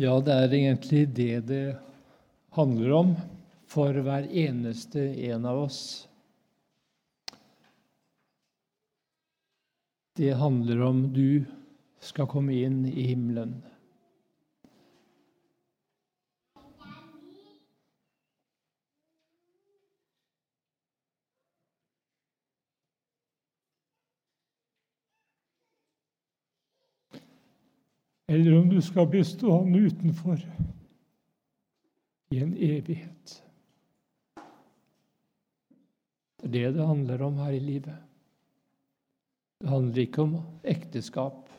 Ja, det er egentlig det det handler om for hver eneste en av oss. Det handler om du skal komme inn i himmelen. Eller om du skal bli stående utenfor i en evighet. Det er det det handler om her i livet. Det handler ikke om ekteskap,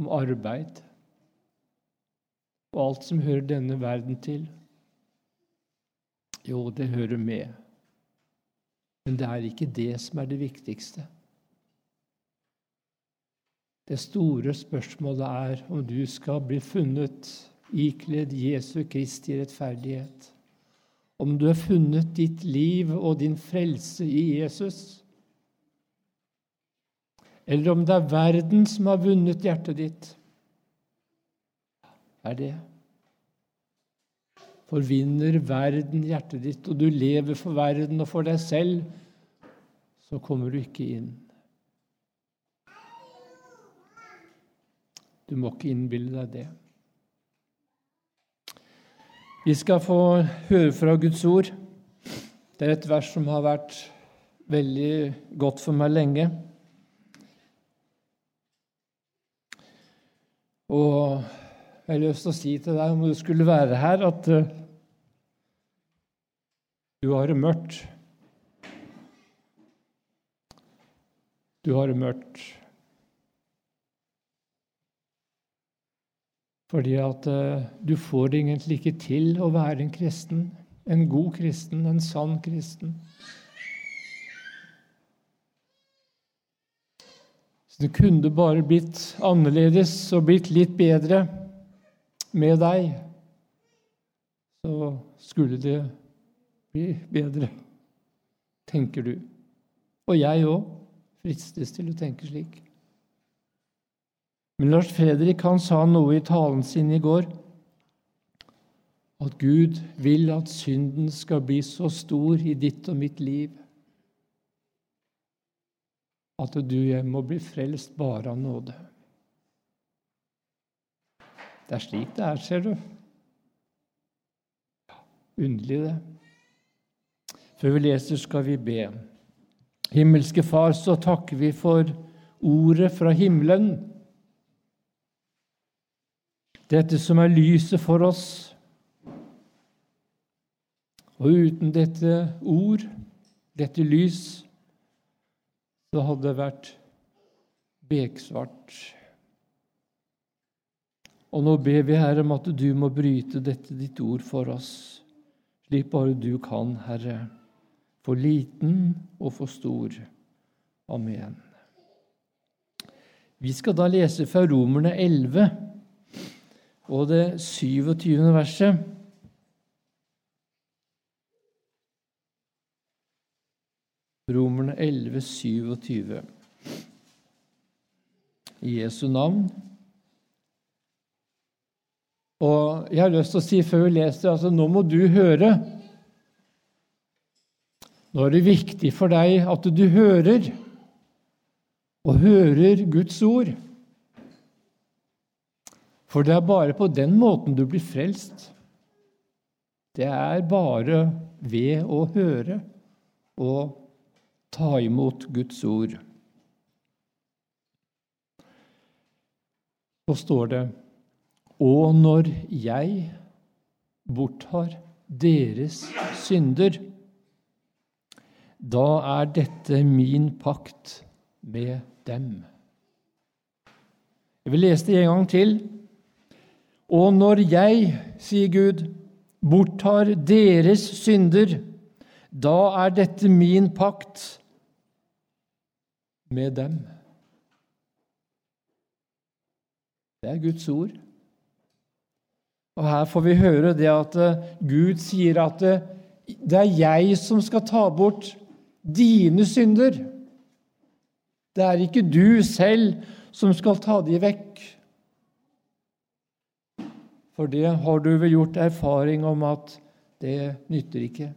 om arbeid og alt som hører denne verden til. Jo, det hører med, men det er ikke det som er det viktigste. Det store spørsmålet er om du skal bli funnet ikledd Jesu Kristi rettferdighet. Om du har funnet ditt liv og din frelse i Jesus. Eller om det er verden som har vunnet hjertet ditt. Er det? Forvinner verden hjertet ditt, og du lever for verden og for deg selv, så kommer du ikke inn. Du må ikke innbille deg det. Vi skal få høre fra Guds ord. Det er et vers som har vært veldig godt for meg lenge. Og jeg har lyst til å si til deg, om du skulle være her, at uh, du har det mørkt. Du har det mørkt. Fordi at uh, du får det egentlig ikke til å være en kristen, en god kristen, en sann kristen. Så det kunne bare blitt annerledes og blitt litt bedre med deg. Så skulle det bli bedre, tenker du. Og jeg òg fristes til å tenke slik. Men Lars Fredrik han sa noe i talen sin i går. At Gud vil at synden skal bli så stor i ditt og mitt liv at du og jeg må bli frelst bare av nåde. Det er slik det er, ser du. Underlig, det. Før vi leser, skal vi be. Himmelske Far, så takker vi for ordet fra himmelen dette som er lyset for oss. Og uten dette ord, dette lys, så hadde det vært beksvart. Og nå ber vi, Herre, om at du må bryte dette ditt ord for oss, slik bare du kan, Herre, for liten og for stor. Amen. Vi skal da lese fra Romerne 11 og det 27. verset. Romerne 11, 27. I Jesu navn. Og jeg har lyst til å si før vi leser altså nå må du høre. Nå er det viktig for deg at du hører, og hører Guds ord. For det er bare på den måten du blir frelst. Det er bare ved å høre og ta imot Guds ord. Så står det Og når jeg borttar deres synder, da er dette min pakt med dem. Jeg vil lese det en gang til. Og når jeg, sier Gud, borttar deres synder, da er dette min pakt med dem. Det er Guds ord. Og Her får vi høre det at eh, Gud sier at eh, det er jeg som skal ta bort dine synder. Det er ikke du selv som skal ta de vekk. For det har du vel gjort erfaring om at det nytter ikke.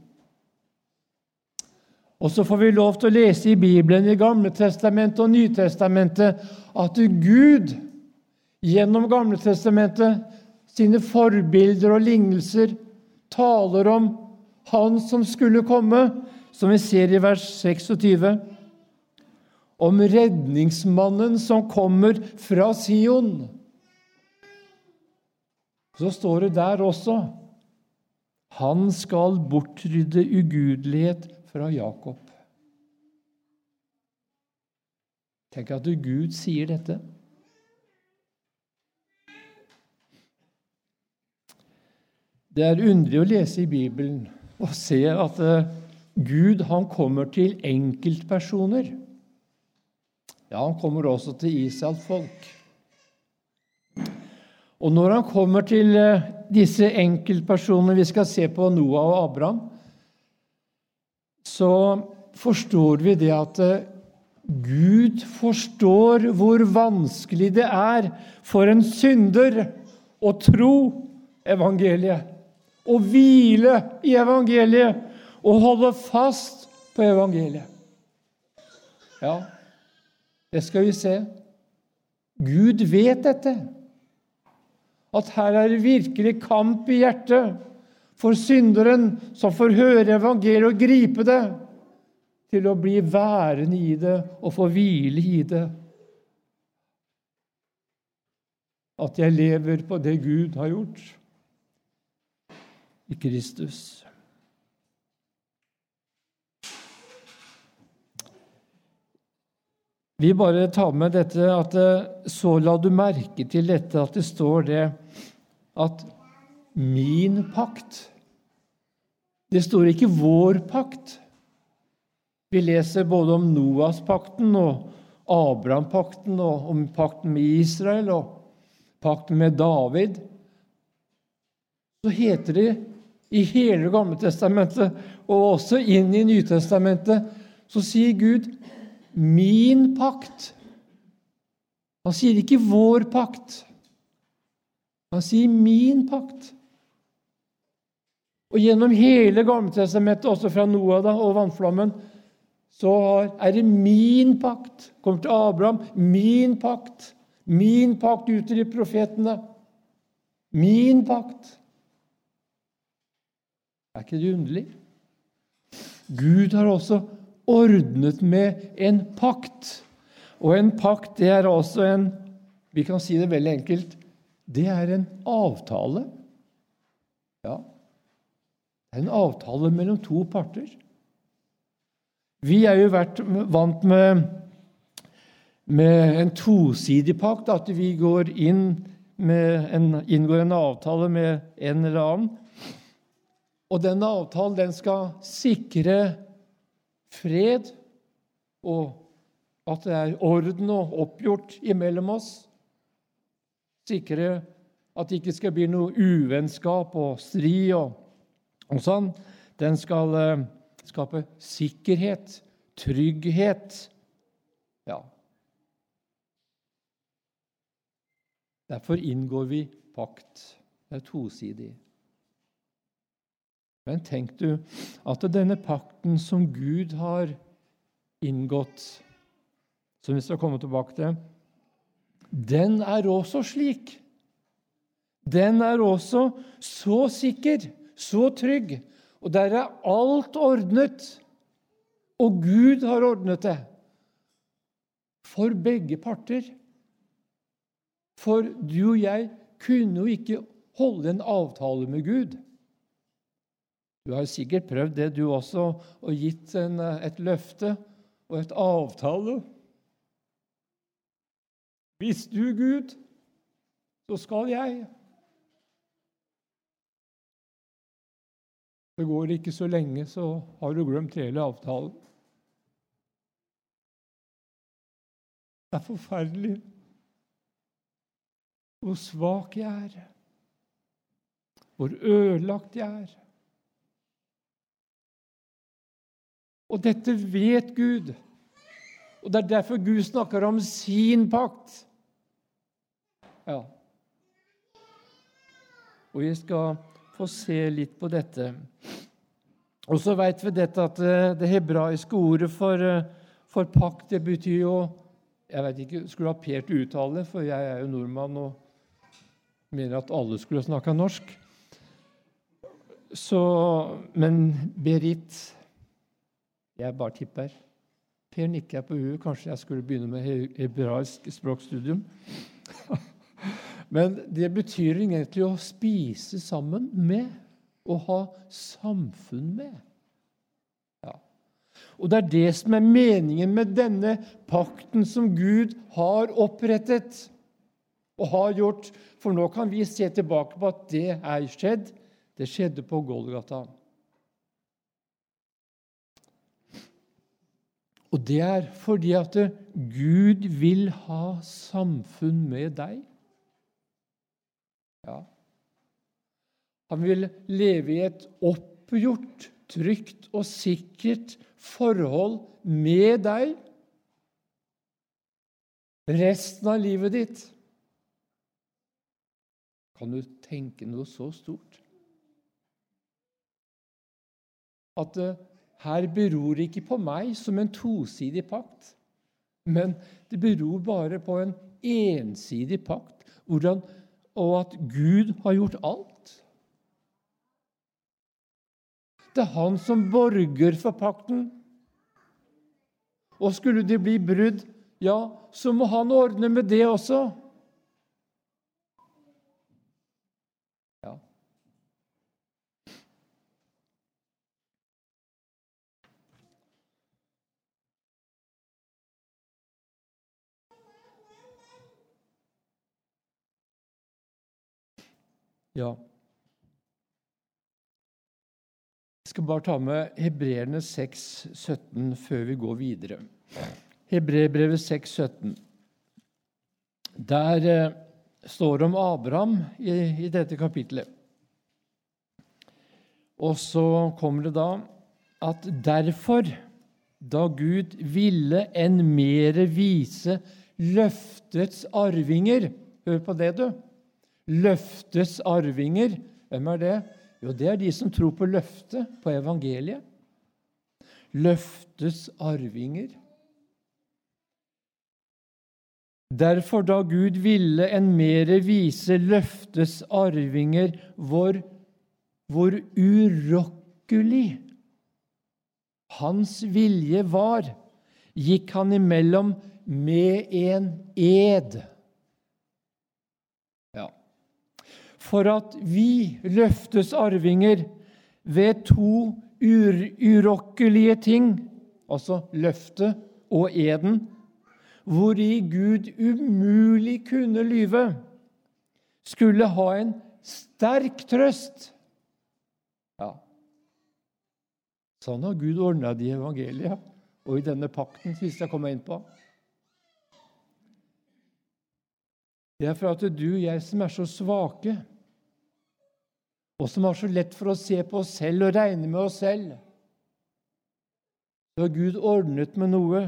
Og så får vi lov til å lese i Bibelen, i Gamle Testamentet og Nytestamentet, at Gud gjennom Gamle Testamentet, sine forbilder og lignelser, taler om Han som skulle komme, som vi ser i vers 26. Om redningsmannen som kommer fra Sion. Så står det der også han skal bortrydde ugudelighet fra Jakob. Tenk at Gud sier dette. Det er underlig å lese i Bibelen og se at eh, Gud han kommer til enkeltpersoner. Ja, han kommer også til Israels folk. Og når han kommer til eh, disse enkeltpersonene Vi skal se på Noah og Abraham. Så forstår vi det at eh, Gud forstår hvor vanskelig det er for en synder å tro evangeliet, å hvile i evangeliet og holde fast på evangeliet. Ja, det skal vi se. Gud vet dette at her er det virkelig kamp i hjertet for synderen som får høre evangeliet og gripe det, til å bli værende i det og få hvile i det. At jeg lever på det Gud har gjort i Kristus. Vi bare tar med dette at eh, så la du merke til dette at det står det at min pakt Det står ikke vår pakt. Vi leser både om Noas-pakten og Abraham-pakten og om pakten med Israel og pakten med David. Så heter det i hele Gamle Testamentet og også inn i Nytestamentet, så sier Gud min pakt. Han sier ikke 'vår pakt'. Han sier 'min pakt'. Og Gjennom hele Gammeltestamentet, også fra Noah da, og vannflammen, så er det min pakt. Kommer til Abraham min pakt. Min pakt ut til profetene. Min pakt. Er ikke det underlig? Gud har også ordnet med en pakt. Og en pakt, det er også en Vi kan si det veldig enkelt det er en avtale. Ja, det er en avtale mellom to parter. Vi er jo vært vant med, med en tosidig pakt, at vi går inn en, inngår en avtale med en eller annen. Og denne avtalen den skal sikre fred, og at det er orden og oppgjort imellom oss. Sikre at det ikke skal bli noe uvennskap og strid og, og sånn. Den skal uh, skape sikkerhet, trygghet. Ja. Derfor inngår vi pakt. Det er tosidig. Men tenk du at denne pakten som Gud har inngått, som vi skal komme tilbake til, den er også slik. Den er også så sikker, så trygg, og der er alt ordnet. Og Gud har ordnet det. For begge parter. For du og jeg kunne jo ikke holde en avtale med Gud. Du har sikkert prøvd det, du også, og gitt en, et løfte og et avtale. Hvis du, Gud, så skal jeg. Det går ikke så lenge, så har du glemt hele avtalen. Det er forferdelig hvor svak jeg er, hvor ødelagt jeg er. Og dette vet Gud. Og Det er derfor Gud snakker om sin pakt. Ja. Og vi skal få se litt på dette. Og så veit vi dette at eh, det hebraiske ordet for, eh, for pakt, det betyr jo Jeg vet ikke, skulle ha Per til uttale for jeg er jo nordmann og mener at alle skulle snakka norsk. Så Men Berit Jeg bare tipper. Per nikker på huet. Kanskje jeg skulle begynne med hebraisk språkstudium. Men det betyr egentlig å spise sammen med, å ha samfunn med. Ja. Og det er det som er meningen med denne pakten som Gud har opprettet og har gjort. For nå kan vi se tilbake på at det er skjedd. Det skjedde på Golgata. Og det er fordi at Gud vil ha samfunn med deg. Ja. Han vil leve i et oppgjort, trygt og sikkert forhold med deg resten av livet ditt. Kan du tenke noe så stort? At det her beror ikke på meg som en tosidig pakt, men det beror bare på en ensidig pakt, hvordan og at Gud har gjort alt. Det er han som borger for pakten. Og skulle det bli brudd, ja, så må han ordne med det også. Ja. Ja. Jeg skal bare ta med Hebreerne 6, 17 før vi går videre. Hebreerbrevet 6, 17. Der eh, står det om Abraham i, i dette kapitlet. Og så kommer det da at derfor, da Gud ville en mere vise løftets arvinger Hør på det, du Løftets arvinger, hvem er det? Jo, det er de som tror på løftet, på evangeliet. Løftets arvinger. Derfor, da Gud ville en mere vise løftes arvinger, hvor, hvor urokkelig hans vilje var, gikk han imellom med en ed. For at vi løftes arvinger ved to urokkelige ting, altså løftet og eden, hvori Gud umulig kunne lyve, skulle ha en sterk trøst. Ja, sånn har Gud ordna det i evangeliet og i denne pakten, hvis jeg kommer inn på. Det er for at du jeg som er så svake, og som har så lett for å se på oss selv og regne med oss selv. Så har Gud ordnet med noe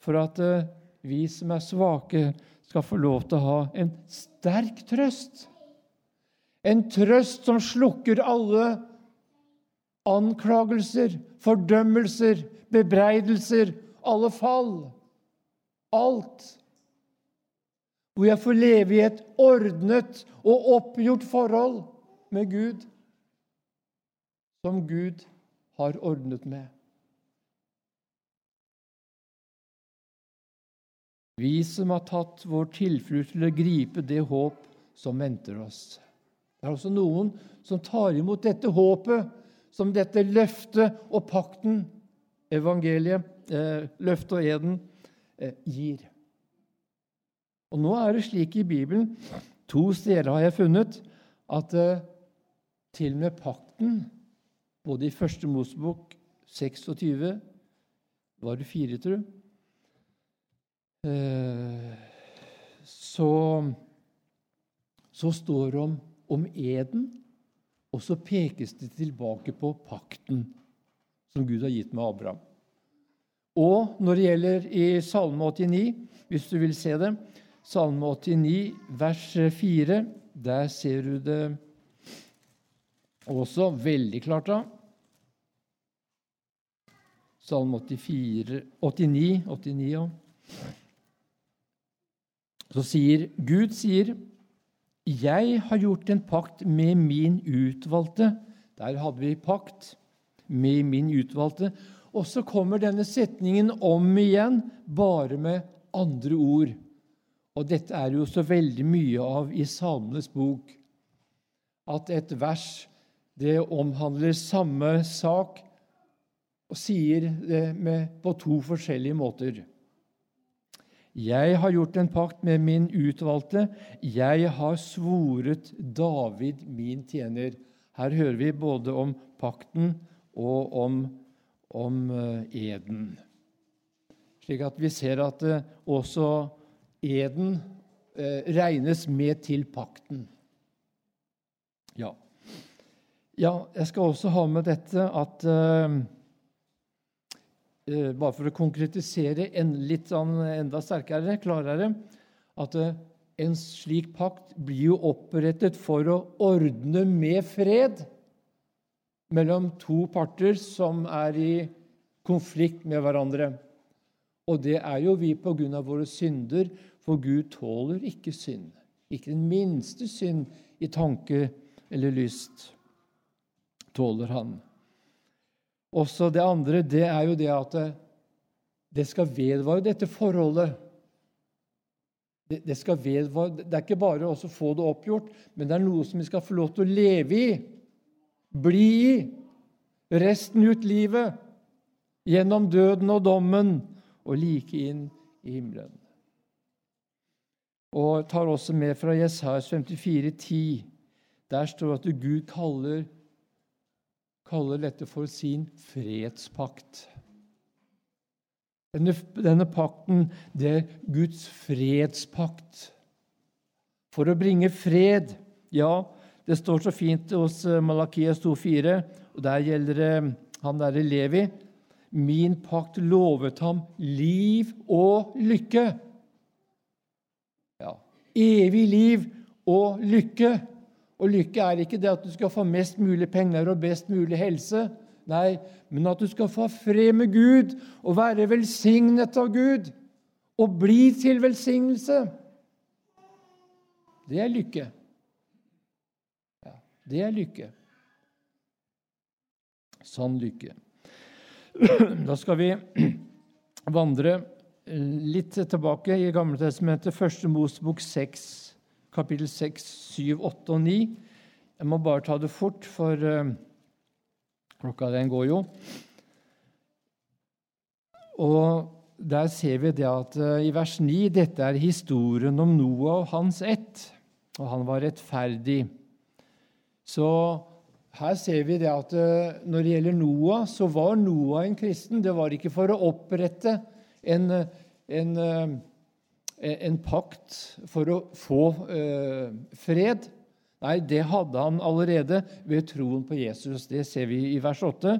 for at eh, vi som er svake, skal få lov til å ha en sterk trøst. En trøst som slukker alle anklagelser, fordømmelser, bebreidelser, alle fall. Alt. Hvor jeg får leve i et ordnet og oppgjort forhold med Gud som Gud har ordnet med. Vi som har tatt vår tilflukt til å gripe det håp som venter oss. Det er også noen som tar imot dette håpet, som dette løftet og pakten, evangeliet, eh, løftet og eden, eh, gir. Og Nå er det slik i Bibelen To steder har jeg funnet at eh, til og med pakten, både i Første Mosebok 26 Var det fire, tror du? Eh, så, så står det om, om eden, og så pekes det tilbake på pakten som Gud har gitt med Abraham. Og når det gjelder i Salme 89, hvis du vil se det Salme 89, vers 4, der ser du det også veldig klart da. Salme 84, 89, 89 ja. Så sier Gud sier, 'Jeg har gjort en pakt med min utvalgte'. Der hadde vi pakt med min utvalgte. Og så kommer denne setningen om igjen, bare med andre ord. Og dette er jo så veldig mye av i Salmenes bok. At et vers det omhandler samme sak og sier det med, på to forskjellige måter. Jeg har gjort en pakt med min utvalgte. Jeg har svoret David, min tjener. Her hører vi både om pakten og om, om eh, eden. Slik at vi ser at eh, også eden eh, regnes med til pakten. Ja. Ja. jeg skal også ha med dette at Eh, bare for å konkretisere en, litt sånn, enda sterkere, klarere, at eh, en slik pakt blir jo opprettet for å ordne med fred mellom to parter som er i konflikt med hverandre. Og det er jo vi på grunn av våre synder, for Gud tåler ikke synd. Ikke den minste synd i tanke eller lyst tåler han. Også det andre det er jo det at det skal vedvare, dette forholdet. Det, det, skal vedvare. Det er ikke bare å få det oppgjort, men det er noe som vi skal få lov til å leve i, bli i, resten ut livet, gjennom døden og dommen, og like inn i himmelen. Og tar også med fra Jesajas 54, 10. Der står det at Gud kaller kaller dette for sin fredspakt. Denne, denne pakten, det er Guds fredspakt. For å bringe fred Ja, det står så fint hos eh, Malakias 2,4, og der gjelder det han derre Levi. Min pakt lovet ham liv og lykke. Ja, evig liv og lykke. Og lykke er ikke det at du skal få mest mulig penger og best mulig helse. Nei, men at du skal få fred med Gud og være velsignet av Gud og bli til velsignelse. Det er lykke. Ja, det er lykke. Sann lykke. Da skal vi vandre litt tilbake i Gamle testamentet, første Mosebok 6 kapittel 6, 7, 8 og 9. Jeg må bare ta det fort, for uh, klokka den går jo. Og der ser vi det at uh, i vers 9 dette er historien om Noah og hans ett, og han var rettferdig. Så her ser vi det at uh, når det gjelder Noah, så var Noah en kristen. Det var ikke for å opprette en, en Eh, en pakt for å få eh, fred. Nei, det hadde han allerede ved troen på Jesus. Det ser vi i vers 8.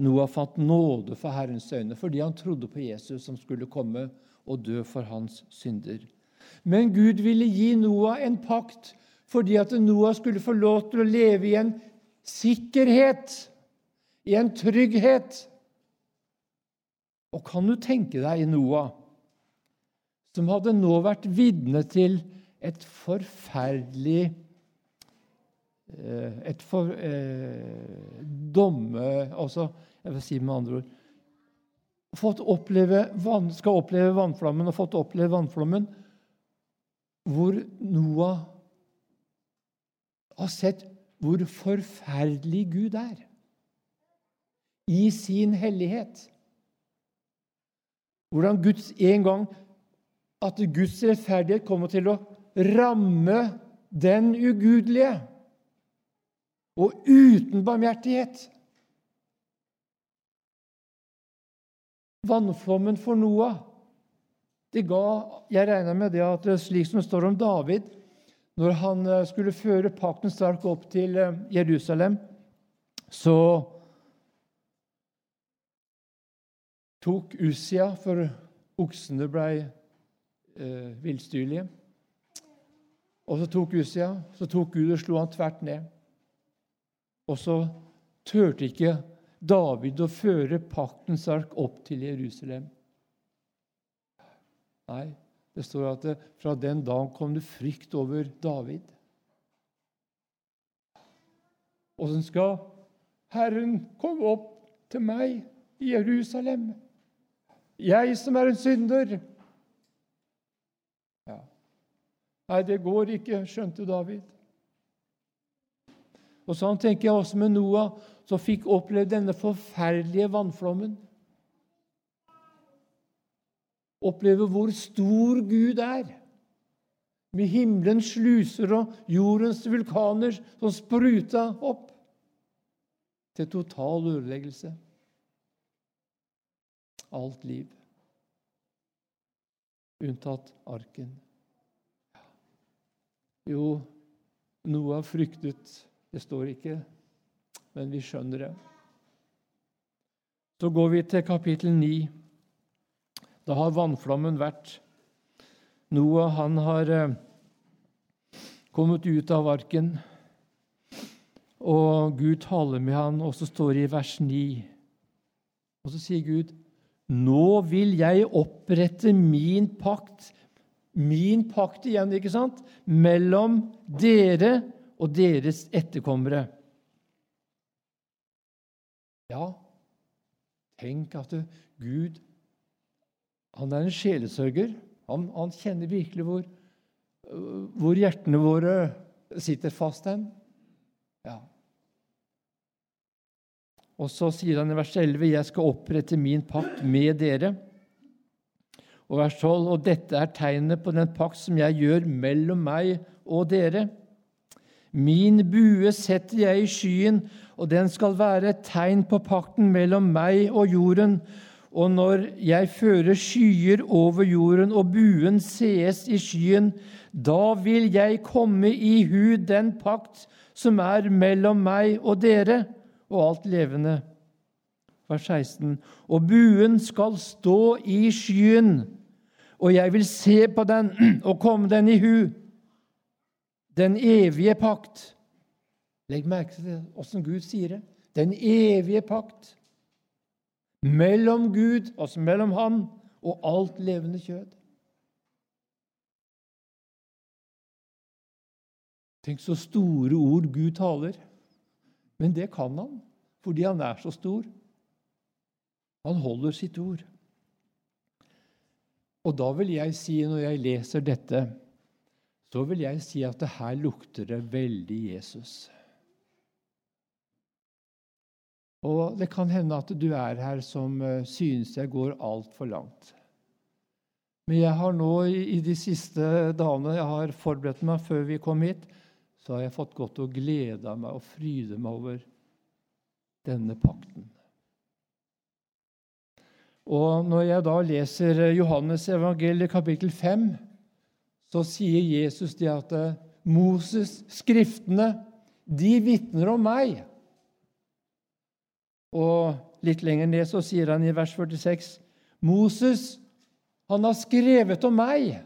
Noah fant nåde for Herrens øyne fordi han trodde på Jesus som skulle komme og dø for hans synder. Men Gud ville gi Noah en pakt fordi at Noah skulle få lov til å leve i en sikkerhet, i en trygghet. Og kan du tenke deg Noah? Som hadde nå vært vitne til et forferdelig eh, Et for, eh, domme Altså, jeg vil si med andre ord fått oppleve, Skal oppleve vannflammen og fått oppleve vannflommen hvor Noah har sett hvor forferdelig Gud er i sin hellighet. Hvordan Guds en gang at Guds rettferdighet kommer til å ramme den ugudelige. Og uten barmhjertighet. Vannflommen for Noah det ga, Jeg regner med det at slik som det står om David Når han eh, skulle føre pakten stark opp til eh, Jerusalem, så tok Usia, for oksene blei eh, villstyrlige. Og så tok Usia, så tok Gud og slo han tvert ned. Og så turte ikke David å føre paktens ark opp til Jerusalem. Nei, det står at det, fra den dagen kom det frykt over David. Åssen skal Herren komme opp til meg i Jerusalem? Jeg som er en synder. Ja. Nei, det går ikke, skjønte David. Og sånn tenker jeg også med Noah, som fikk oppleve denne forferdelige vannflommen. Oppleve hvor stor Gud er, med himmelens sluser og jordens vulkaner som spruta opp til total ødeleggelse. Alt liv. Unntatt arken. Jo, Noah fryktet det står ikke, men vi skjønner det. Så går vi til kapittel 9. Da har vannflommen vært. Noah han har eh, kommet ut av arken, og Gud taler med han, og så står det i vers 9. Og så sier Gud, 'Nå vil jeg opprette min pakt' Min pakt igjen, ikke sant? Mellom dere og deres etterkommere. Ja, tenk at Gud han er en sjelesørger. Han, han kjenner virkelig hvor, hvor, hjertene våre sitter fast hen. Ja. Og så sier han i vers 11.: Jeg skal opprette min pakt med dere. Og vers 12.: Og dette er tegnet på den pakt som jeg gjør mellom meg og dere Min bue setter jeg i skyen, og den skal være et tegn på pakten mellom meg og jorden. Og når jeg fører skyer over jorden, og buen sees i skyen, da vil jeg komme i hu den pakt som er mellom meg og dere og alt levende. Vers 16. Og buen skal stå i skyen, og jeg vil se på den og komme den i hu den evige pakt. Legg merke til åssen Gud sier det. Den evige pakt mellom Gud, altså mellom Han, og alt levende kjød. Tenk så store ord Gud taler. Men det kan han, fordi han er så stor. Han holder sitt ord. Og da vil jeg si, når jeg leser dette så vil jeg si at det her lukter det veldig Jesus. Og det kan hende at du er her som eh, synes jeg går altfor langt. Men jeg har nå i de siste dagene jeg har forberedt meg før vi kom hit, så har jeg fått godt å glede meg og fryde meg over denne pakten. Og når jeg da leser Johannes evangeliet kapittel 5, så sier Jesus det at eh, Moses, Skriftene, de vitner om meg. Og litt lenger ned så sier han i vers 46.: Moses, han har skrevet om meg.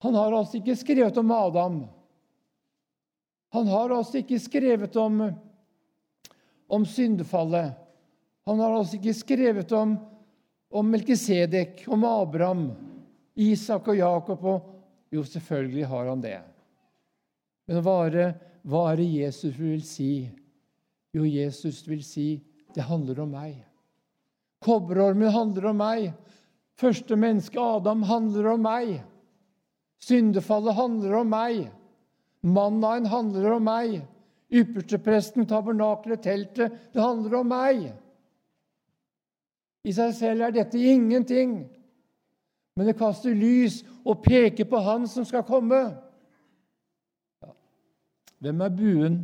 Han har altså ikke skrevet om Adam. Han har altså ikke skrevet om, om syndefallet. Han har altså ikke skrevet om, om Melkisedek, om Abraham, Isak og Jakob og Jo, selvfølgelig har han det. Men hva er, det, hva er det Jesus vil si? Jo, Jesus vil si det handler om meg. Kobberormen handler om meg. Første menneske, Adam, handler om meg. Syndefallet handler om meg. Mannaen handler om meg. Ypperstepresten, tabernaklet, teltet Det handler om meg. I seg selv er dette ingenting men det kaster lys og peker på Han som skal komme. Ja. Hvem er buen?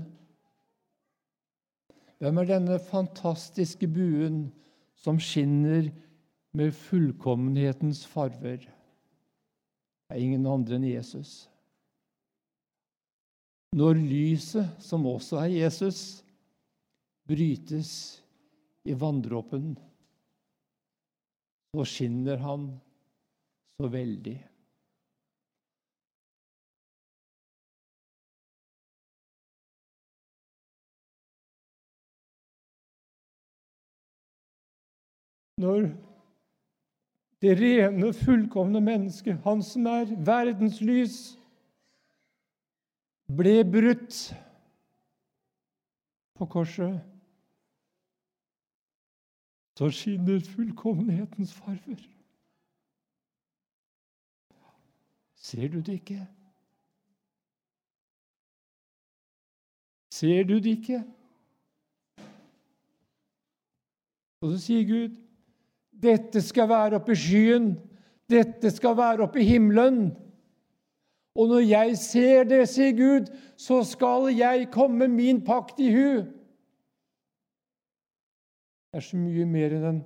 Hvem er denne fantastiske buen som skinner med fullkommenhetens farver? Det er ingen andre enn Jesus. Når lyset, som også er Jesus, brytes i vanndråpen, nå skinner han så veldig. Når det rene, fullkomne mennesket, han som er verdens lys, ble brutt på korset så skinner fullkommenhetens farver. Ser du det ikke? Ser du det ikke? Og så sier Gud, 'Dette skal være oppe i skyen. Dette skal være oppe i himmelen.' Og når jeg ser det, sier Gud, så skal jeg komme min pakt i hu. Er så mye mer enn en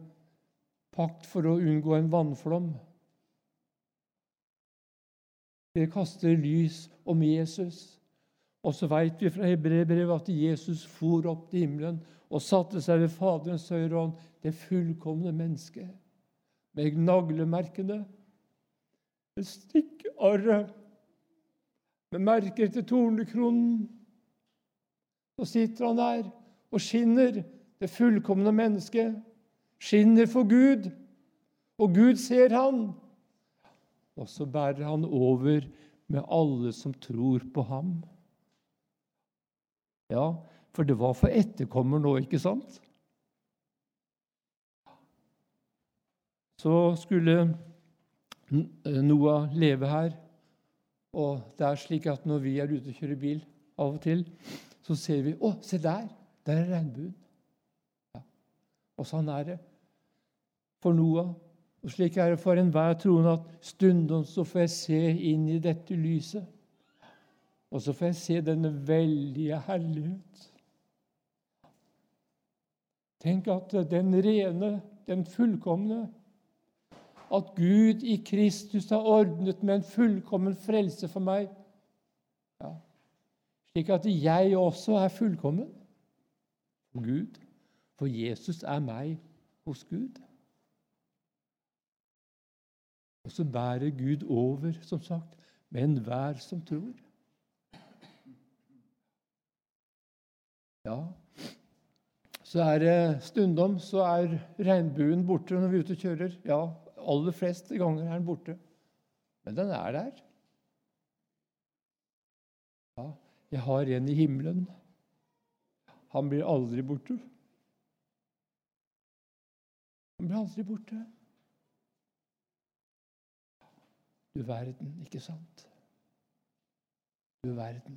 pakt for å unngå en vannflom. Det kaster lys om Jesus. Og så veit vi fra hebreerbrevet at Jesus for opp til himmelen og satte seg ved Faderens høyre hånd, det fullkomne mennesket, med naglemerkene, med stikkarret, med merker til tornekronen. Så sitter han der og skinner, det fullkomne mennesket. Skinner for Gud, og Gud ser han. Og så bærer han over med alle som tror på ham. Ja, for det var for etterkommer nå, ikke sant? Så skulle Noah leve her. Og det er slik at når vi er ute og kjører bil av og til, så ser vi Å, se der! Der er regnbuen. Og sånn er det for Noah. Og slik er det for enhver troende at stundom så får jeg se inn i dette lyset. Og så får jeg se denne veldige herlighet. Tenk at den rene, den fullkomne At Gud i Kristus har ordnet med en fullkommen frelse for meg. Ja. Slik at jeg også er fullkommen Gud. For Jesus er meg hos Gud. Og så bærer Gud over, som sagt, med enhver som tror. Ja, så er det stundom så er regnbuen borte når vi er ute og kjører. Ja, aller fleste ganger er den borte. Men den er der. Ja, jeg har en i himmelen. Han blir aldri borte. Han ble aldri borte. Du verden, ikke sant? Du verden.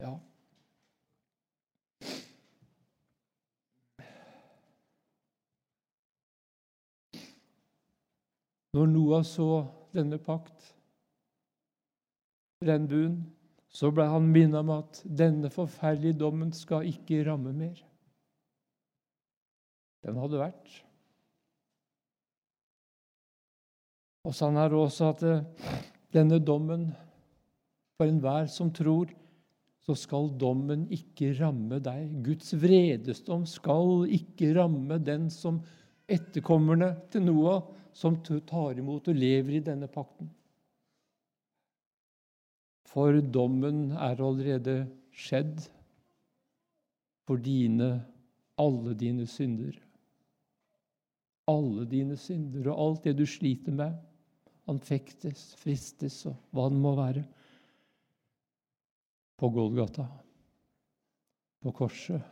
Ja. Når Noah så denne pakt, regnbuen, så ble han minnet om at denne forferdelige dommen skal ikke ramme mer. Den hadde vært. Og sånn er det også at eh, denne dommen, for enhver som tror, så skal dommen ikke ramme deg. Guds vredesdom skal ikke ramme den som etterkommerne til Noah, som tar imot og lever i denne pakten. For dommen er allerede skjedd for dine, alle dine synder. Alle dine synder og alt det du sliter med anfektes, fristes og hva det må være. På Golgata, på korset.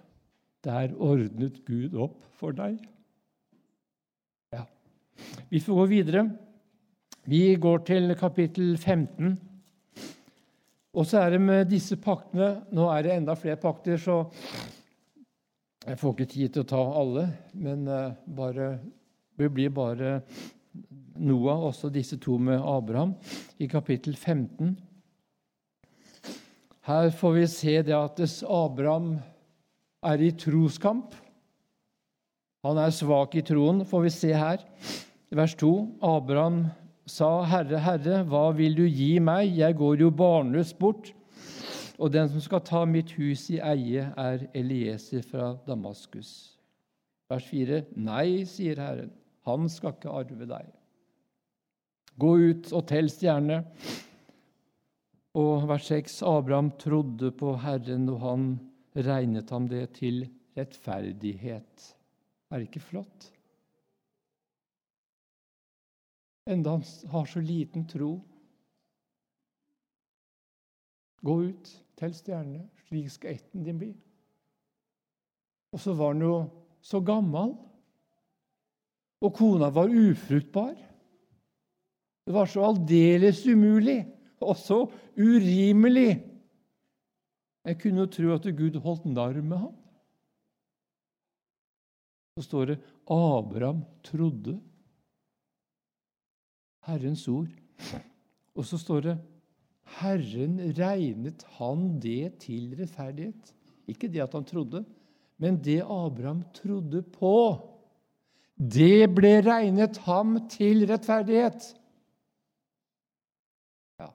Der ordnet Gud opp for deg. Ja. Vi får gå videre. Vi går til kapittel 15. Og så er det med disse paktene Nå er det enda flere pakter, så jeg får ikke tid til å ta alle. Men eh, bare, det blir bare Noah, også disse to med Abraham, i kapittel 15. Her får vi se det at Abraham er i troskamp. Han er svak i troen, får vi se her. Vers 2. Abraham sa, 'Herre, Herre, hva vil du gi meg? Jeg går jo barnløs bort.' Og den som skal ta mitt hus i eie, er Elieser fra Damaskus. Vers 4. Nei, sier Herren, han skal ikke arve deg. Gå ut og tell stjernene. Og vers 6.: Abraham trodde på Herren, og han regnet ham det til rettferdighet. Er det ikke flott? enda han har så liten tro. Gå ut, tell stjernene, slik skal etten din bli. Og så var han jo så gammel. Og kona var ufruktbar. Det var så aldeles umulig og så urimelig. Jeg kunne jo tro at Gud holdt narr med ham. Så står det Abraham trodde Herrens ord. Og så står det Herren regnet han det til rettferdighet. Ikke det at han trodde, men det Abraham trodde på. Det ble regnet ham til rettferdighet. Ja.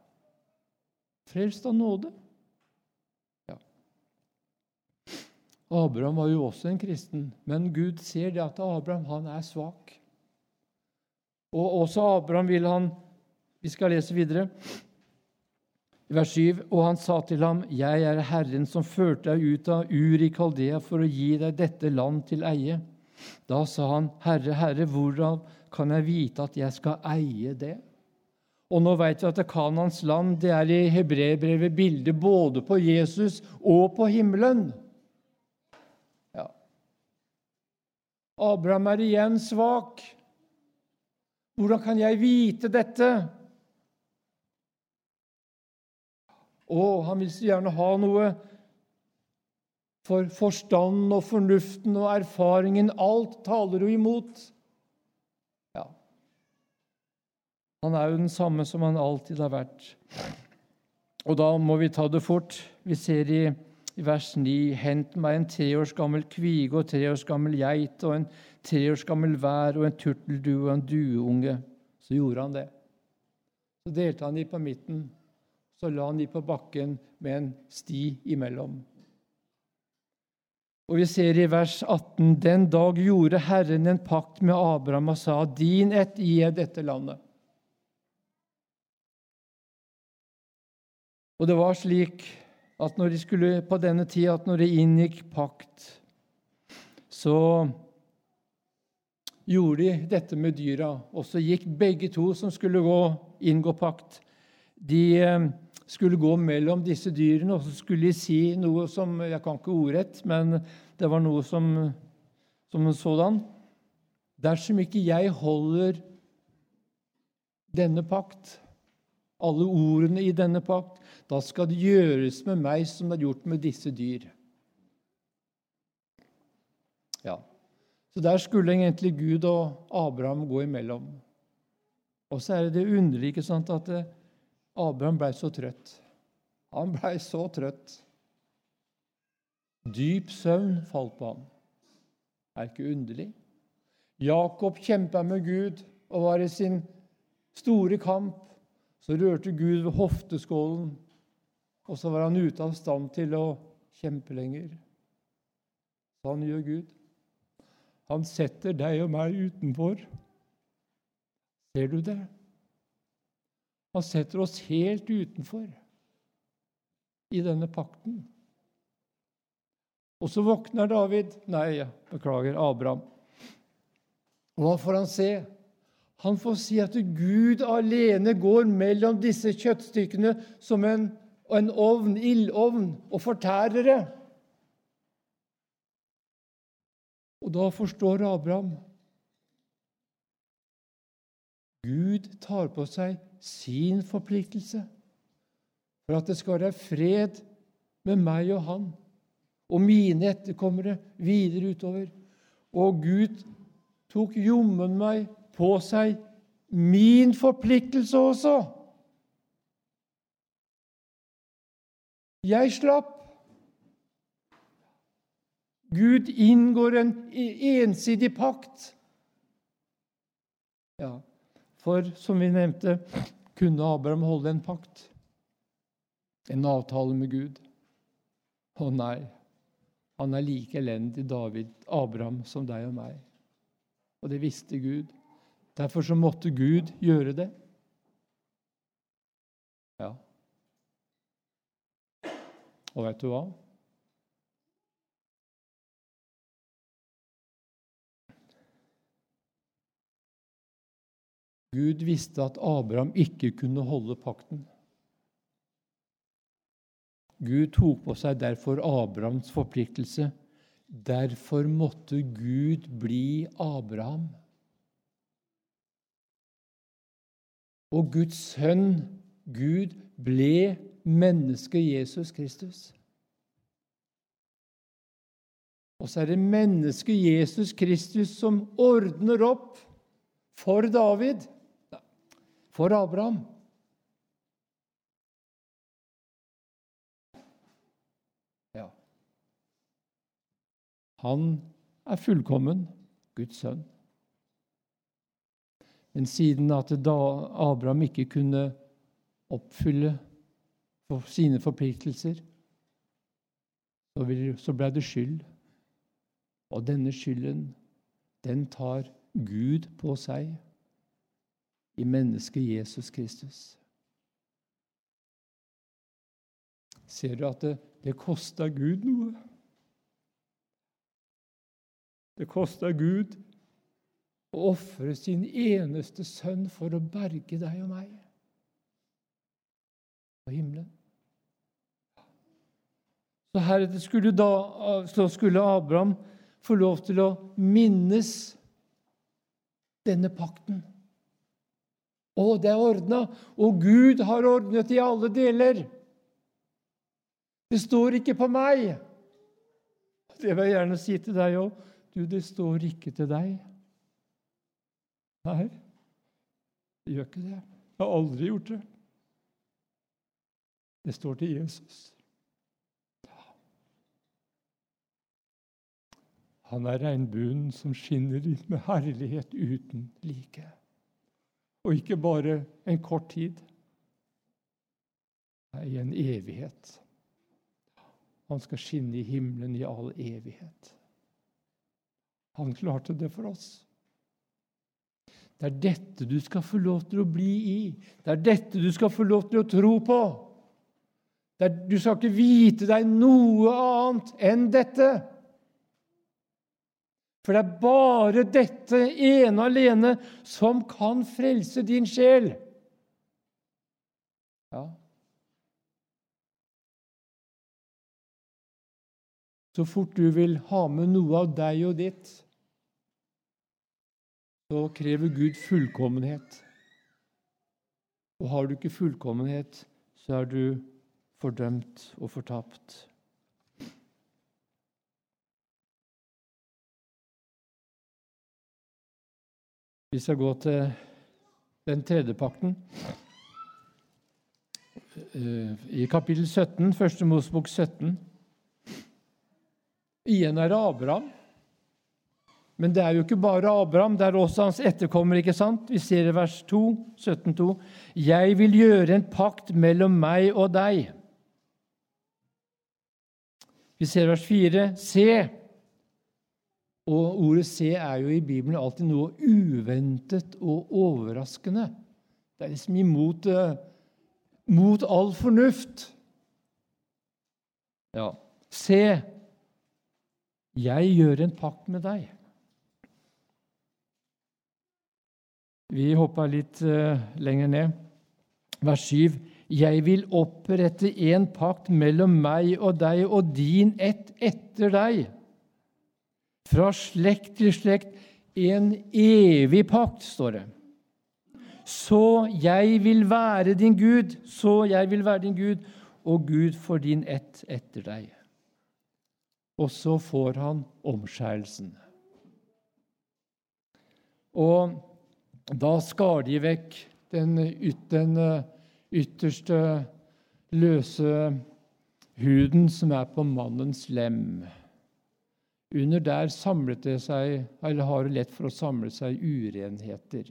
Frelst av nåde. Ja. Abraham var jo også en kristen, men Gud ser det at Abraham han er svak. Og også Abraham vil han Vi skal lese videre. Vers 7. Og han sa til ham, Jeg er Herren som førte deg ut av Ur i Kaldea for å gi deg dette land til eie. Da sa han, Herre, Herre, hvordan kan jeg vite at jeg skal eie det? Og nå vet vi at Kanans land det er i hebreerbrevet bilde både på Jesus og på himmelen. Ja. Abraham er igjen svak. Hvordan kan jeg vite dette? Å, han vil så gjerne ha noe for forstanden og fornuften og erfaringen. Alt taler jo imot. Ja. Han er jo den samme som han alltid har vært. Og da må vi ta det fort. Vi ser i, i vers 9.: Hent meg en tre års gammel kvige og tre års gammel geit og en tre års gammel vær og en turteldue og en dueunge. Så gjorde han det. Så delte han de på midten så la han de på bakken med en sti imellom. Og Vi ser i vers 18.: Den dag gjorde Herren en pakt med Abraham og sa:" Din ett gir jeg dette landet. Og det var slik at når de skulle på denne tida, at når de inngikk pakt, så gjorde de dette med dyra. Og så gikk begge to som skulle gå, inngå pakt. De eh, skulle gå mellom disse dyrene, og så skulle de si noe som Jeg kan ikke ordrett, men det var noe som, som sådan. Dersom ikke jeg holder denne pakt, alle ordene i denne pakt, da skal det gjøres med meg som det er gjort med disse dyr. Ja, Så der skulle egentlig Gud og Abraham gå imellom. Og så er det det underlige sant, at det, Abraham blei så trøtt. Han blei så trøtt. Dyp søvn falt på ham. Er ikke underlig? Jakob kjempa med Gud og var i sin store kamp. Så rørte Gud ved hofteskålen, og så var han ute av stand til å kjempe lenger. Sånn gjør Gud. Han setter deg og meg utenfor. Ser du det? Han setter oss helt utenfor i denne pakten. Og så våkner David Nei, beklager, Abraham. Og hva får han se? Han får si at Gud alene går mellom disse kjøttstykkene som en, en ovn, ildovn, og fortærer det. Og da forstår Abraham Gud tar på seg sin forpliktelse for at det skal være fred med meg og han og mine etterkommere videre utover. Og Gud tok jommen meg på seg min forpliktelse også. Jeg slapp. Gud inngår en ensidig pakt. Ja, for som vi nevnte, kunne Abraham holde en pakt, en avtale med Gud. Å nei, han er like elendig, David, Abraham, som deg og meg. Og det visste Gud. Derfor så måtte Gud gjøre det. Ja. Og vet du hva? Gud visste at Abraham ikke kunne holde pakten. Gud tok på seg derfor Abrahams forpliktelse. Derfor måtte Gud bli Abraham. Og Guds sønn, Gud, ble mennesket Jesus Kristus. Og så er det mennesket Jesus Kristus som ordner opp for David, for Abraham. Ja. Han er fullkommen, Guds sønn. Men siden at da Abraham ikke kunne oppfylle sine forpliktelser, så ble det skyld. Og denne skylden, den tar Gud på seg i mennesket Jesus Kristus. Ser du at det, det kosta Gud noe? Det kosta Gud å ofre sin eneste sønn for å berge deg og meg på himmelen. Så heretter skulle, skulle Abraham få lov til å minnes denne pakten. Å, det er ordna, og Gud har ordnet i alle deler. Det står ikke på meg. Det vil jeg gjerne si til deg òg. Du, det står ikke til deg. Nei, det gjør ikke det. Jeg har aldri gjort det. Det står til Jesus. Han er regnbuen som skinner med herlighet uten like. Og ikke bare en kort tid. Nei, en evighet. Han skal skinne i himmelen i all evighet. Han klarte det for oss. Det er dette du skal få lov til å bli i. Det er dette du skal få lov til å tro på. Er, du skal ikke vite deg noe annet enn dette. For det er bare dette ene alene som kan frelse din sjel. Ja. Så fort du vil ha med noe av deg og ditt, så krever Gud fullkommenhet. Og har du ikke fullkommenhet, så er du fordømt og fortapt. Vi skal gå til den tredje pakten. Eh, I kapittel 17, første Mosebok 17. Igjen er det Abraham. Men det er jo ikke bare Abraham, det er også hans etterkommer. ikke sant? Vi ser i vers 2, 17,2.: Jeg vil gjøre en pakt mellom meg og deg. Vi ser vers 4. Se! Og ordet 'se' er jo i Bibelen alltid noe uventet og overraskende. Det er liksom imot uh, mot all fornuft. Ja, se, jeg gjør en pakt med deg. Vi hoppa litt uh, lenger ned. Vers 7. Jeg vil opprette en pakt mellom meg og deg og din ett etter deg. Fra slekt til slekt en evig pakt, står det. Så jeg vil være din Gud, så jeg vil være din Gud, og Gud for din ett etter deg. Og så får han omskjærelsen. Og da skar de vekk den, den ytterste løse huden som er på mannens lem. Under der samlet det seg, eller har det lett for å samle seg urenheter.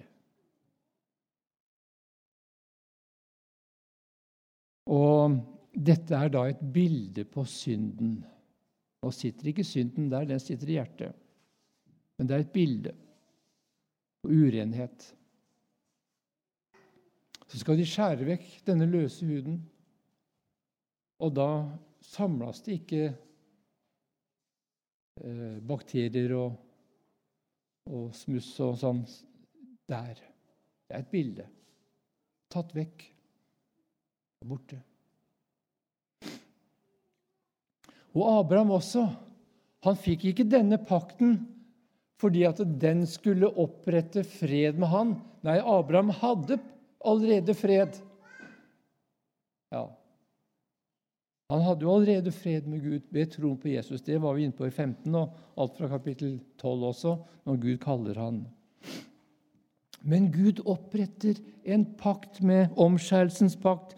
Og dette er da et bilde på synden. Nå sitter ikke synden der, den sitter i hjertet. Men det er et bilde på urenhet. Så skal de skjære vekk denne løse huden, og da samles det ikke bakterier og, og smuss og sånn der. Det er et bilde. Tatt vekk. Borte. Og Abraham også. Han fikk ikke denne pakten fordi at den skulle opprette fred med han. Nei, Abraham hadde allerede fred. Ja. Han hadde jo allerede fred med Gud ved troen på Jesus. Det var vi inne på i 15, og alt fra kapittel 12 også, når Gud kaller han. Men Gud oppretter en pakt med omskjærelsens pakt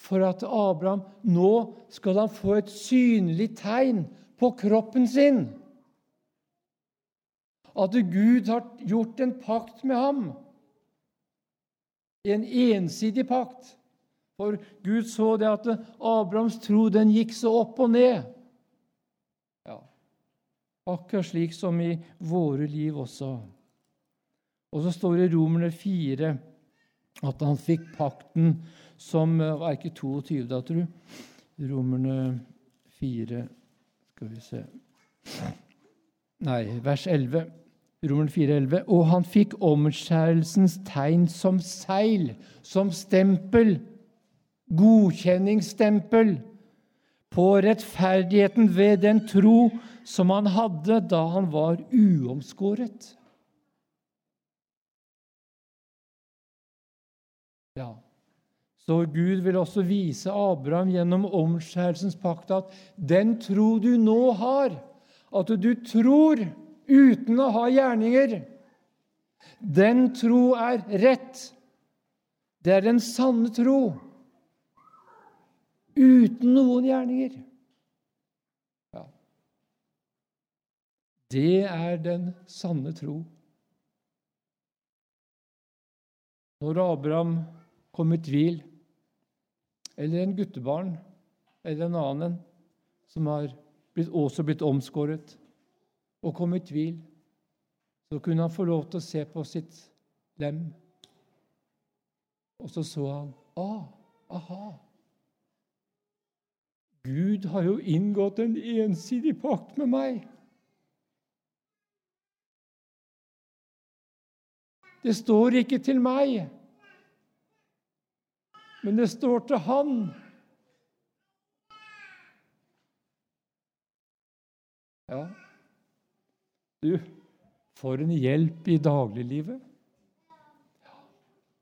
for at Abraham nå skal han få et synlig tegn på kroppen sin. At Gud har gjort en pakt med ham. En ensidig pakt. For Gud så det at Abrahams tro den gikk så opp og ned. Ja, Akkurat slik som i våre liv også. Og så står det i Romerne 4 at han fikk pakten som eh, var ikke 22, da, tror du? Romerne 4 Skal vi se Nei, vers 11. Romerne 4, 11. Og han fikk omskjærelsens tegn som seil, som stempel, godkjenningsstempel, på rettferdigheten ved den tro som han hadde da han var uomskåret. Ja. Så Gud vil også vise Abraham gjennom omskjærelsens pakt at den tro du nå har, at du tror uten å ha gjerninger, den tro er rett. Det er den sanne tro. Uten noen gjerninger. Ja. Det er den sanne tro. Når Abraham kom i tvil, eller en guttebarn eller en annen som har blitt, også blitt omskåret, og kom i tvil, så kunne han få lov til å se på sitt lem. Og så så han ah, aha. Gud har jo inngått en ensidig pakt med meg. Det står ikke til meg men det står til Han. Ja, du, for en hjelp i dagliglivet.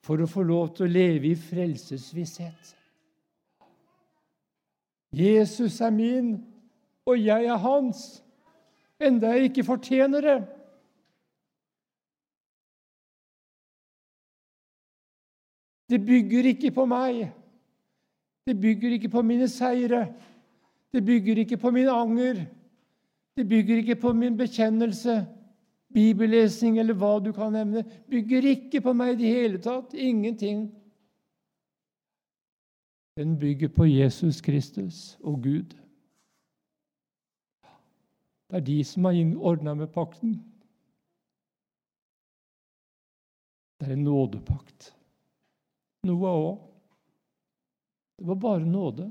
For å få lov til å leve i frelsesvisshet. Jesus er min, og jeg er hans, enda jeg ikke fortjener det. Det bygger ikke på meg. Det bygger ikke på mine seire. Det bygger ikke på min anger. Det bygger ikke på min bekjennelse, bibellesning eller hva du kan nevne. Bygger ikke på meg i det hele tatt. Ingenting. Den bygger på Jesus Kristus og Gud. Det er de som har ordna med pakten. Det er en nådepakt. Noah òg. Det var bare nåde.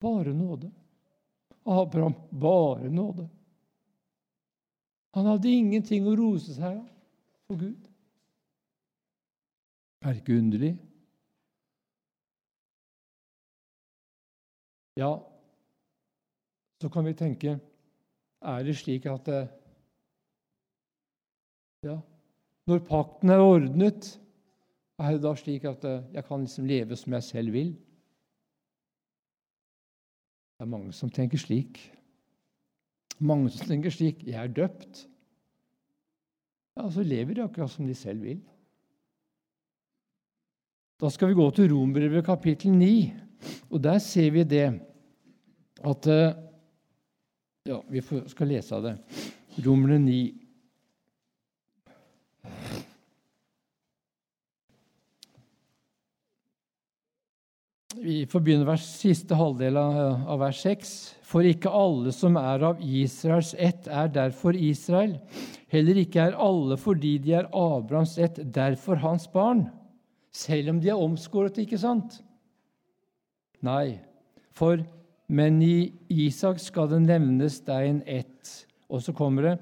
Bare nåde. Abraham bare nåde. Han hadde ingenting å rose seg av for Gud. Er det ikke underlig? Ja, så kan vi tenke Er det slik at eh, Ja, når pakten er ordnet, er det da slik at eh, jeg kan liksom leve som jeg selv vil? Det er mange som tenker slik. Mange som tenker slik 'Jeg er døpt'. Ja, Så lever de akkurat som de selv vil. Da skal vi gå til Rombrevet kapittel 9, og der ser vi det at eh, Ja, vi skal lese av det. Romerne 9. Vi får begynne vers, siste halvdel av, vers 6. For ikke alle som er av Israels ett, er derfor Israel. Heller ikke er alle fordi de er Abrahams ett, derfor hans barn. Selv om de er omskåret, ikke sant? Nei, for men i Isak skal det nevnes deg en ett. Og så kommer det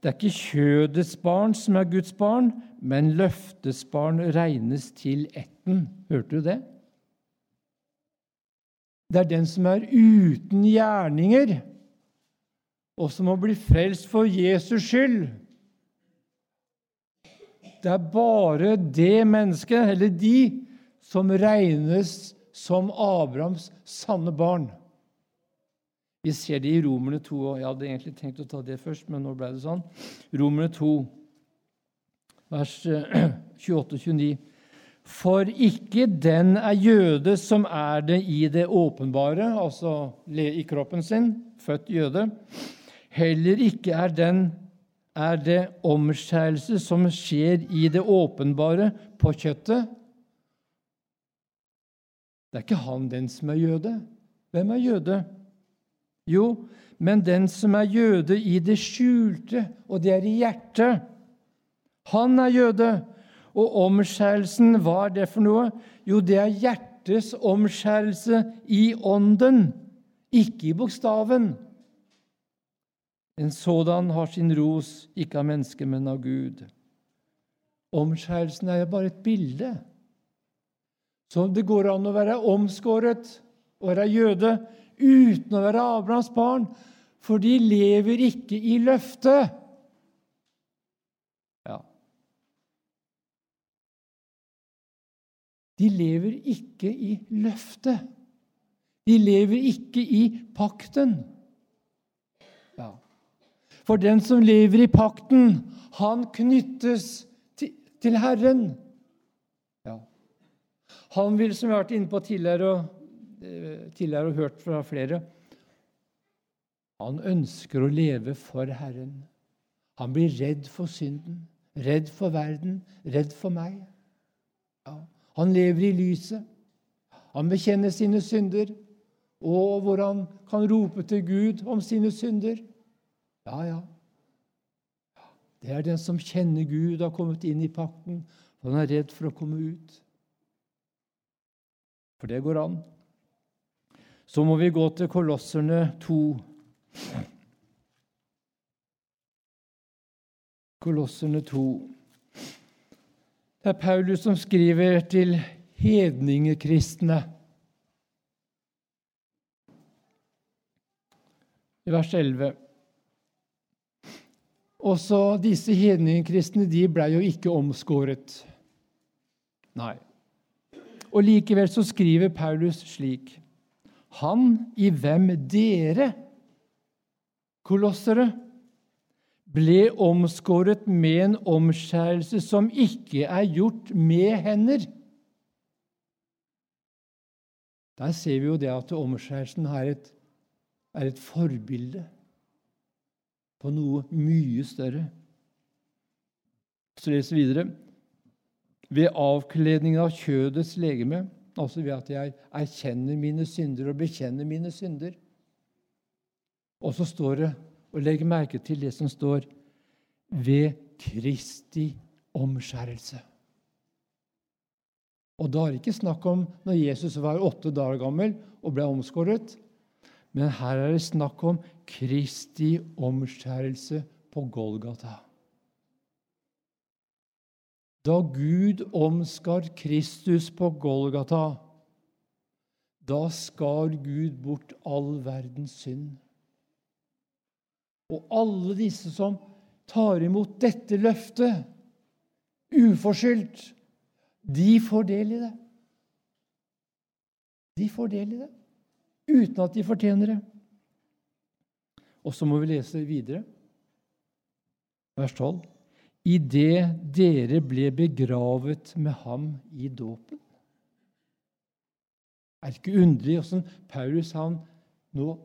Det er ikke kjødets barn som er Guds barn, men løftets barn regnes til etten. Hørte du det? Det er den som er uten gjerninger, og som må bli frelst for Jesus skyld. Det er bare det mennesket, eller de, som regnes som Abrahams sanne barn. Vi ser det i Romerne 2. og Jeg hadde egentlig tenkt å ta det først, men nå ble det sånn. Romerne 2, vers 28-29. Eh, For ikke den er jøde som er det i det åpenbare, altså i kroppen sin, født jøde. Heller ikke er, den, er det omskjærelse som skjer i det åpenbare på kjøttet. Det er ikke han den som er jøde. Hvem er jøde? Jo, men den som er jøde i det skjulte, og det er i hjertet. Han er jøde. Og omskjærelsen, hva er det for noe? Jo, det er hjertets omskjærelse i ånden, ikke i bokstaven. En sådan har sin ros, ikke av mennesket, men av Gud. Omskjærelsen er jo bare et bilde. Så det går an å være omskåret og være jøde uten å være Abrahams barn, for de lever ikke i løftet. Ja. De lever ikke i løftet. De lever ikke i pakten. Ja. For den som lever i pakten, han knyttes til Herren. Han vil, som vi har vært inne på tidligere, og Eh, tidligere og hørt fra flere. Han ønsker å leve for Herren. Han blir redd for synden, redd for verden, redd for meg. Ja, han lever i lyset. Han bekjenner sine synder, og hvor han kan rope til Gud om sine synder. Ja, ja. Det er den som kjenner Gud, har kommet inn i pakten. Han er redd for å komme ut. For det går an. Så må vi gå til Kolosserne 2. Kolosserne 2. Det er Paulus som skriver til hedningekristne. I vers 11. Også disse hedningekristne de ble jo ikke omskåret. Nei. Og likevel så skriver Paulus slik han i hvem dere, kolossere, ble omskåret med en omskjærelse som ikke er gjort med hender. Der ser vi jo det at omskjærelsen er et, er et forbilde på noe mye større. Så leser vi videre. Ved avkledningen av kjødets legeme Altså ved at jeg erkjenner mine synder og bekjenner mine synder. Og så står det, og legg merke til det som står ved Kristi omskjærelse. Og da er det ikke snakk om når Jesus var åtte dager gammel og ble omskåret. Men her er det snakk om Kristi omskjærelse på Golgata. Da Gud omskar Kristus på Golgata, da skar Gud bort all verdens synd. Og alle disse som tar imot dette løftet uforskyldt, de får del i det. De får del i det uten at de fortjener det. Og så må vi lese videre, vers 12 idet dere ble begravet med ham i dåpen. Er ikke underlig åssen Paulus han nå,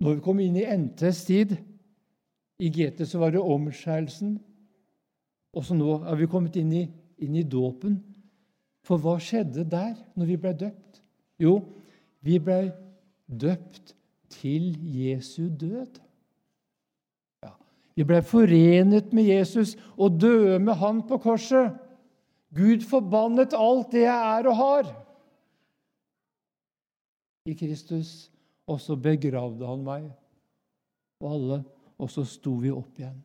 Når vi kom inn i NTs tid I GT så var det omskjærelsen. Og så nå er vi kommet inn i, inn i dåpen. For hva skjedde der, når vi ble døpt? Jo, vi ble døpt til Jesu død. Vi ble forenet med Jesus og døde med han på korset. Gud forbannet alt det jeg er og har i Kristus. Og så begravde han meg og alle, og så sto vi opp igjen.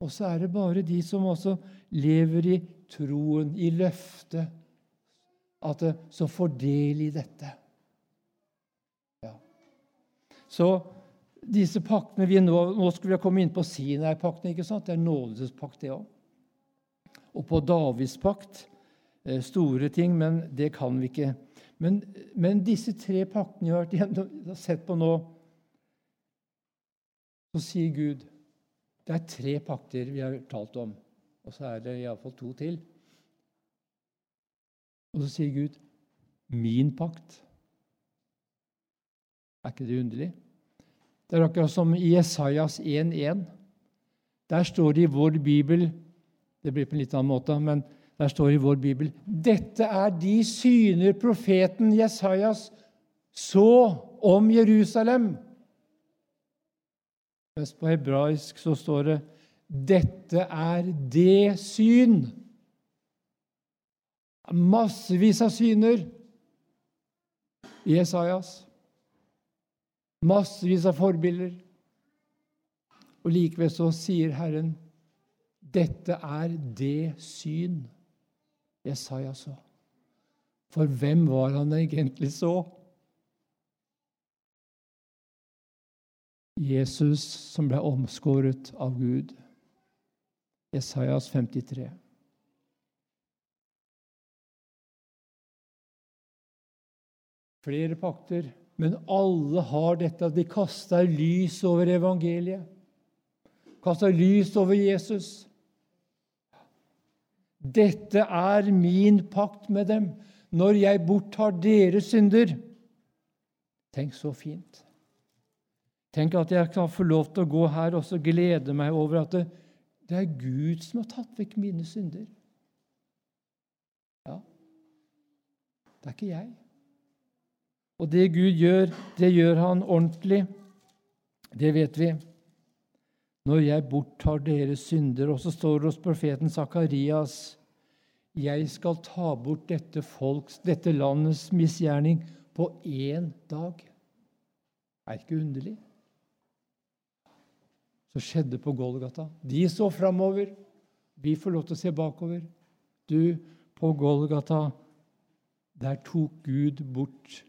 Og så er det bare de som også lever i troen, i løftet, at det, som får del i dette. Ja. Så disse paktene vi nå, nå skulle vi komme inn på Sinai-pakten. ikke sant? Det er nådespakt, det òg. Og på Davids pakt eh, store ting, men det kan vi ikke. Men, men disse tre paktene vi har vært igjennom, sett på nå, så sier Gud det er tre pakter vi har talt om, og så er det iallfall to til. Og så sier Gud, 'Min pakt'. Er ikke det underlig? Det er akkurat som i Jesajas 1,1. Der står det i vår bibel Det blir på en litt annen måte, men der står det i vår bibel Dette er de syner profeten Jesajas så om Jerusalem. Mens på hebraisk så står det 'Dette er det syn'. Massevis av syner i Esaias. Massevis av forbilder. Og likevel så sier Herren, 'Dette er det syn Jesaja så'. For hvem var han egentlig så? Jesus som ble omskåret av Gud. Jesajas 53. Flere pakter, men alle har dette. at De kaster lys over evangeliet. Kaster lys over Jesus. Dette er min pakt med dem når jeg borttar deres synder. Tenk så fint. Tenk at jeg kan få lov til å gå her og glede meg over at det, det, er Gud som har tatt vekk mine synder. Ja, det er ikke jeg. Og det Gud gjør, det gjør han ordentlig. Det vet vi. Når jeg borttar deres synder Og så står det hos profeten Sakarias jeg skal ta bort dette folks, dette landets misgjerning på én dag. Er ikke underlig? Så skjedde på Golgata. De så framover. Vi får lov til å se bakover. Du, på Golgata, der tok Gud bort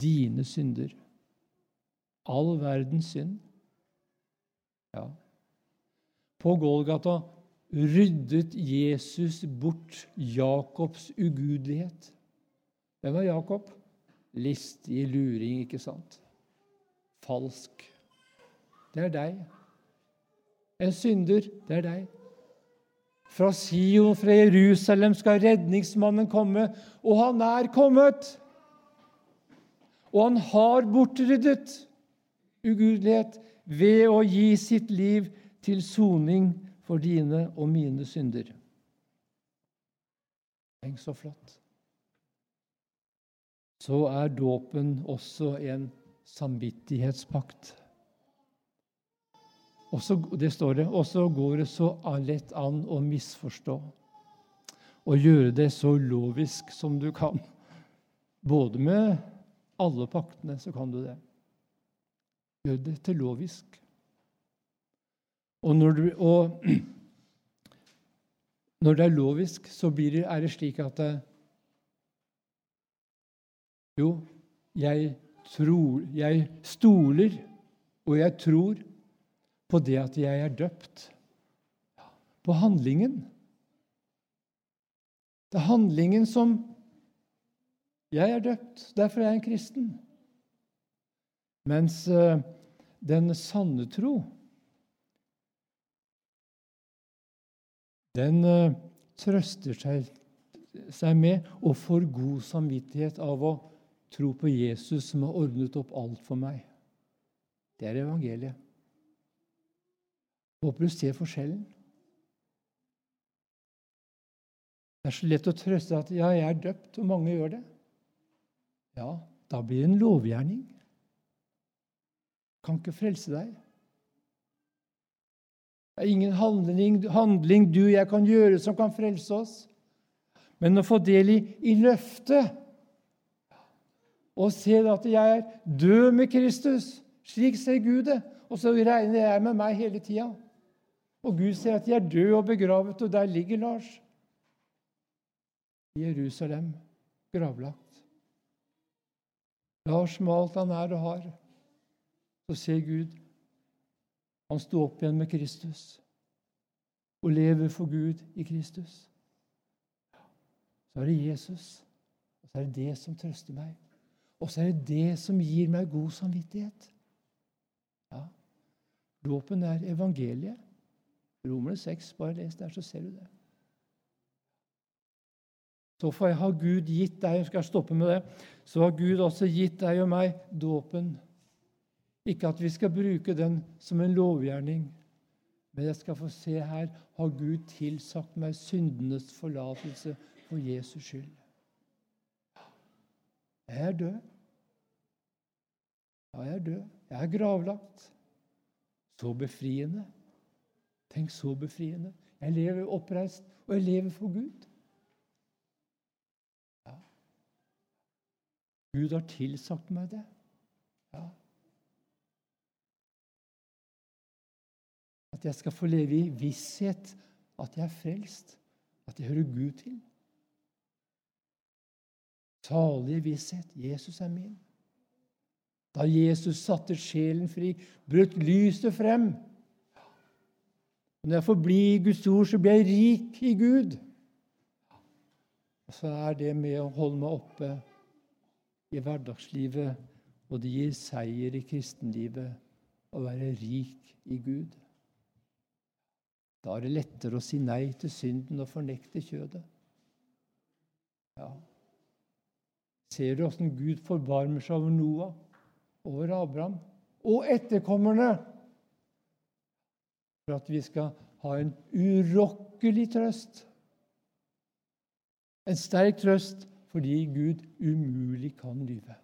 dine synder. All verdens synd. Ja. På Golgata ryddet Jesus bort Jakobs ugudelighet. Hvem var Jakob? Listig luring, ikke sant? Falsk. Det er deg. En synder, det er deg. Fra Sion, fra Jerusalem, skal redningsmannen komme, og han er kommet. Og han har bortryddet ugudelighet ved å gi sitt liv til soning for dine og mine synder. Tenk så flott. Så er dåpen også en samvittighetspakt. Også, det står det, og så går det så lett an å misforstå. Og gjøre det så lovisk som du kan. Både med alle paktene så kan du det. Gjør det til lovisk. Og når, du, og når det er lovisk, så det, er det slik at det, Jo, jeg tror Jeg stoler, og jeg tror på det at jeg er døpt. På handlingen. Det er handlingen som Jeg er døpt, derfor er jeg en kristen. Mens uh, den sanne tro, den uh, trøster seg med og får god samvittighet av å tro på Jesus som har ordnet opp alt for meg. Det er evangeliet. Håper du ser forskjellen. Det er så lett å trøste at 'ja, jeg er døpt', og mange gjør det. Ja, da blir det en lovgjerning. Kan ikke frelse deg. Det er ingen handling, handling du og jeg kan gjøre som kan frelse oss. Men å få del i, i løftet og se at jeg er død med Kristus Slik ser Gud det. Og så regner jeg med meg hele tida. Og Gud ser at jeg er død og begravet, og der ligger Lars. I Jerusalem, gravlagt. Lars med alt han er og har. Så ser Gud han sto opp igjen med Kristus og lever for Gud i Kristus. Så er det Jesus, og så er det det som trøster meg. Og så er det det som gir meg god samvittighet. Ja, Dåpen er evangeliet. Romerne 6, bare les der, så ser du det. Så for jeg ha Gud gitt deg jeg stoppe med det, så har Gud også gitt deg og meg dåpen. Ikke at vi skal bruke den som en lovgjerning, men jeg skal få se her har Gud tilsagt meg syndenes forlatelse for Jesus skyld. Jeg er død. Ja, jeg er død. Jeg er gravlagt. Så befriende. Tenk så befriende. Jeg lever oppreist, og jeg lever for Gud. Ja. Gud har tilsagt meg det. Ja. At jeg skal få leve i visshet at jeg er frelst, at jeg hører Gud til. Salige visshet. Jesus er min. Da Jesus satte sjelen fri, brøt lyset frem. Når jeg får bli i Guds ord, så blir jeg rik i Gud. Og så er det med å holde meg oppe i hverdagslivet, og det gir seier i kristenlivet å være rik i Gud. Da er det lettere å si nei til synden og fornekte kjødet. Ja. Ser du åssen Gud forbarmer seg over Noah, over Abraham og etterkommerne? For at vi skal ha en urokkelig trøst. En sterk trøst fordi Gud umulig kan lyve.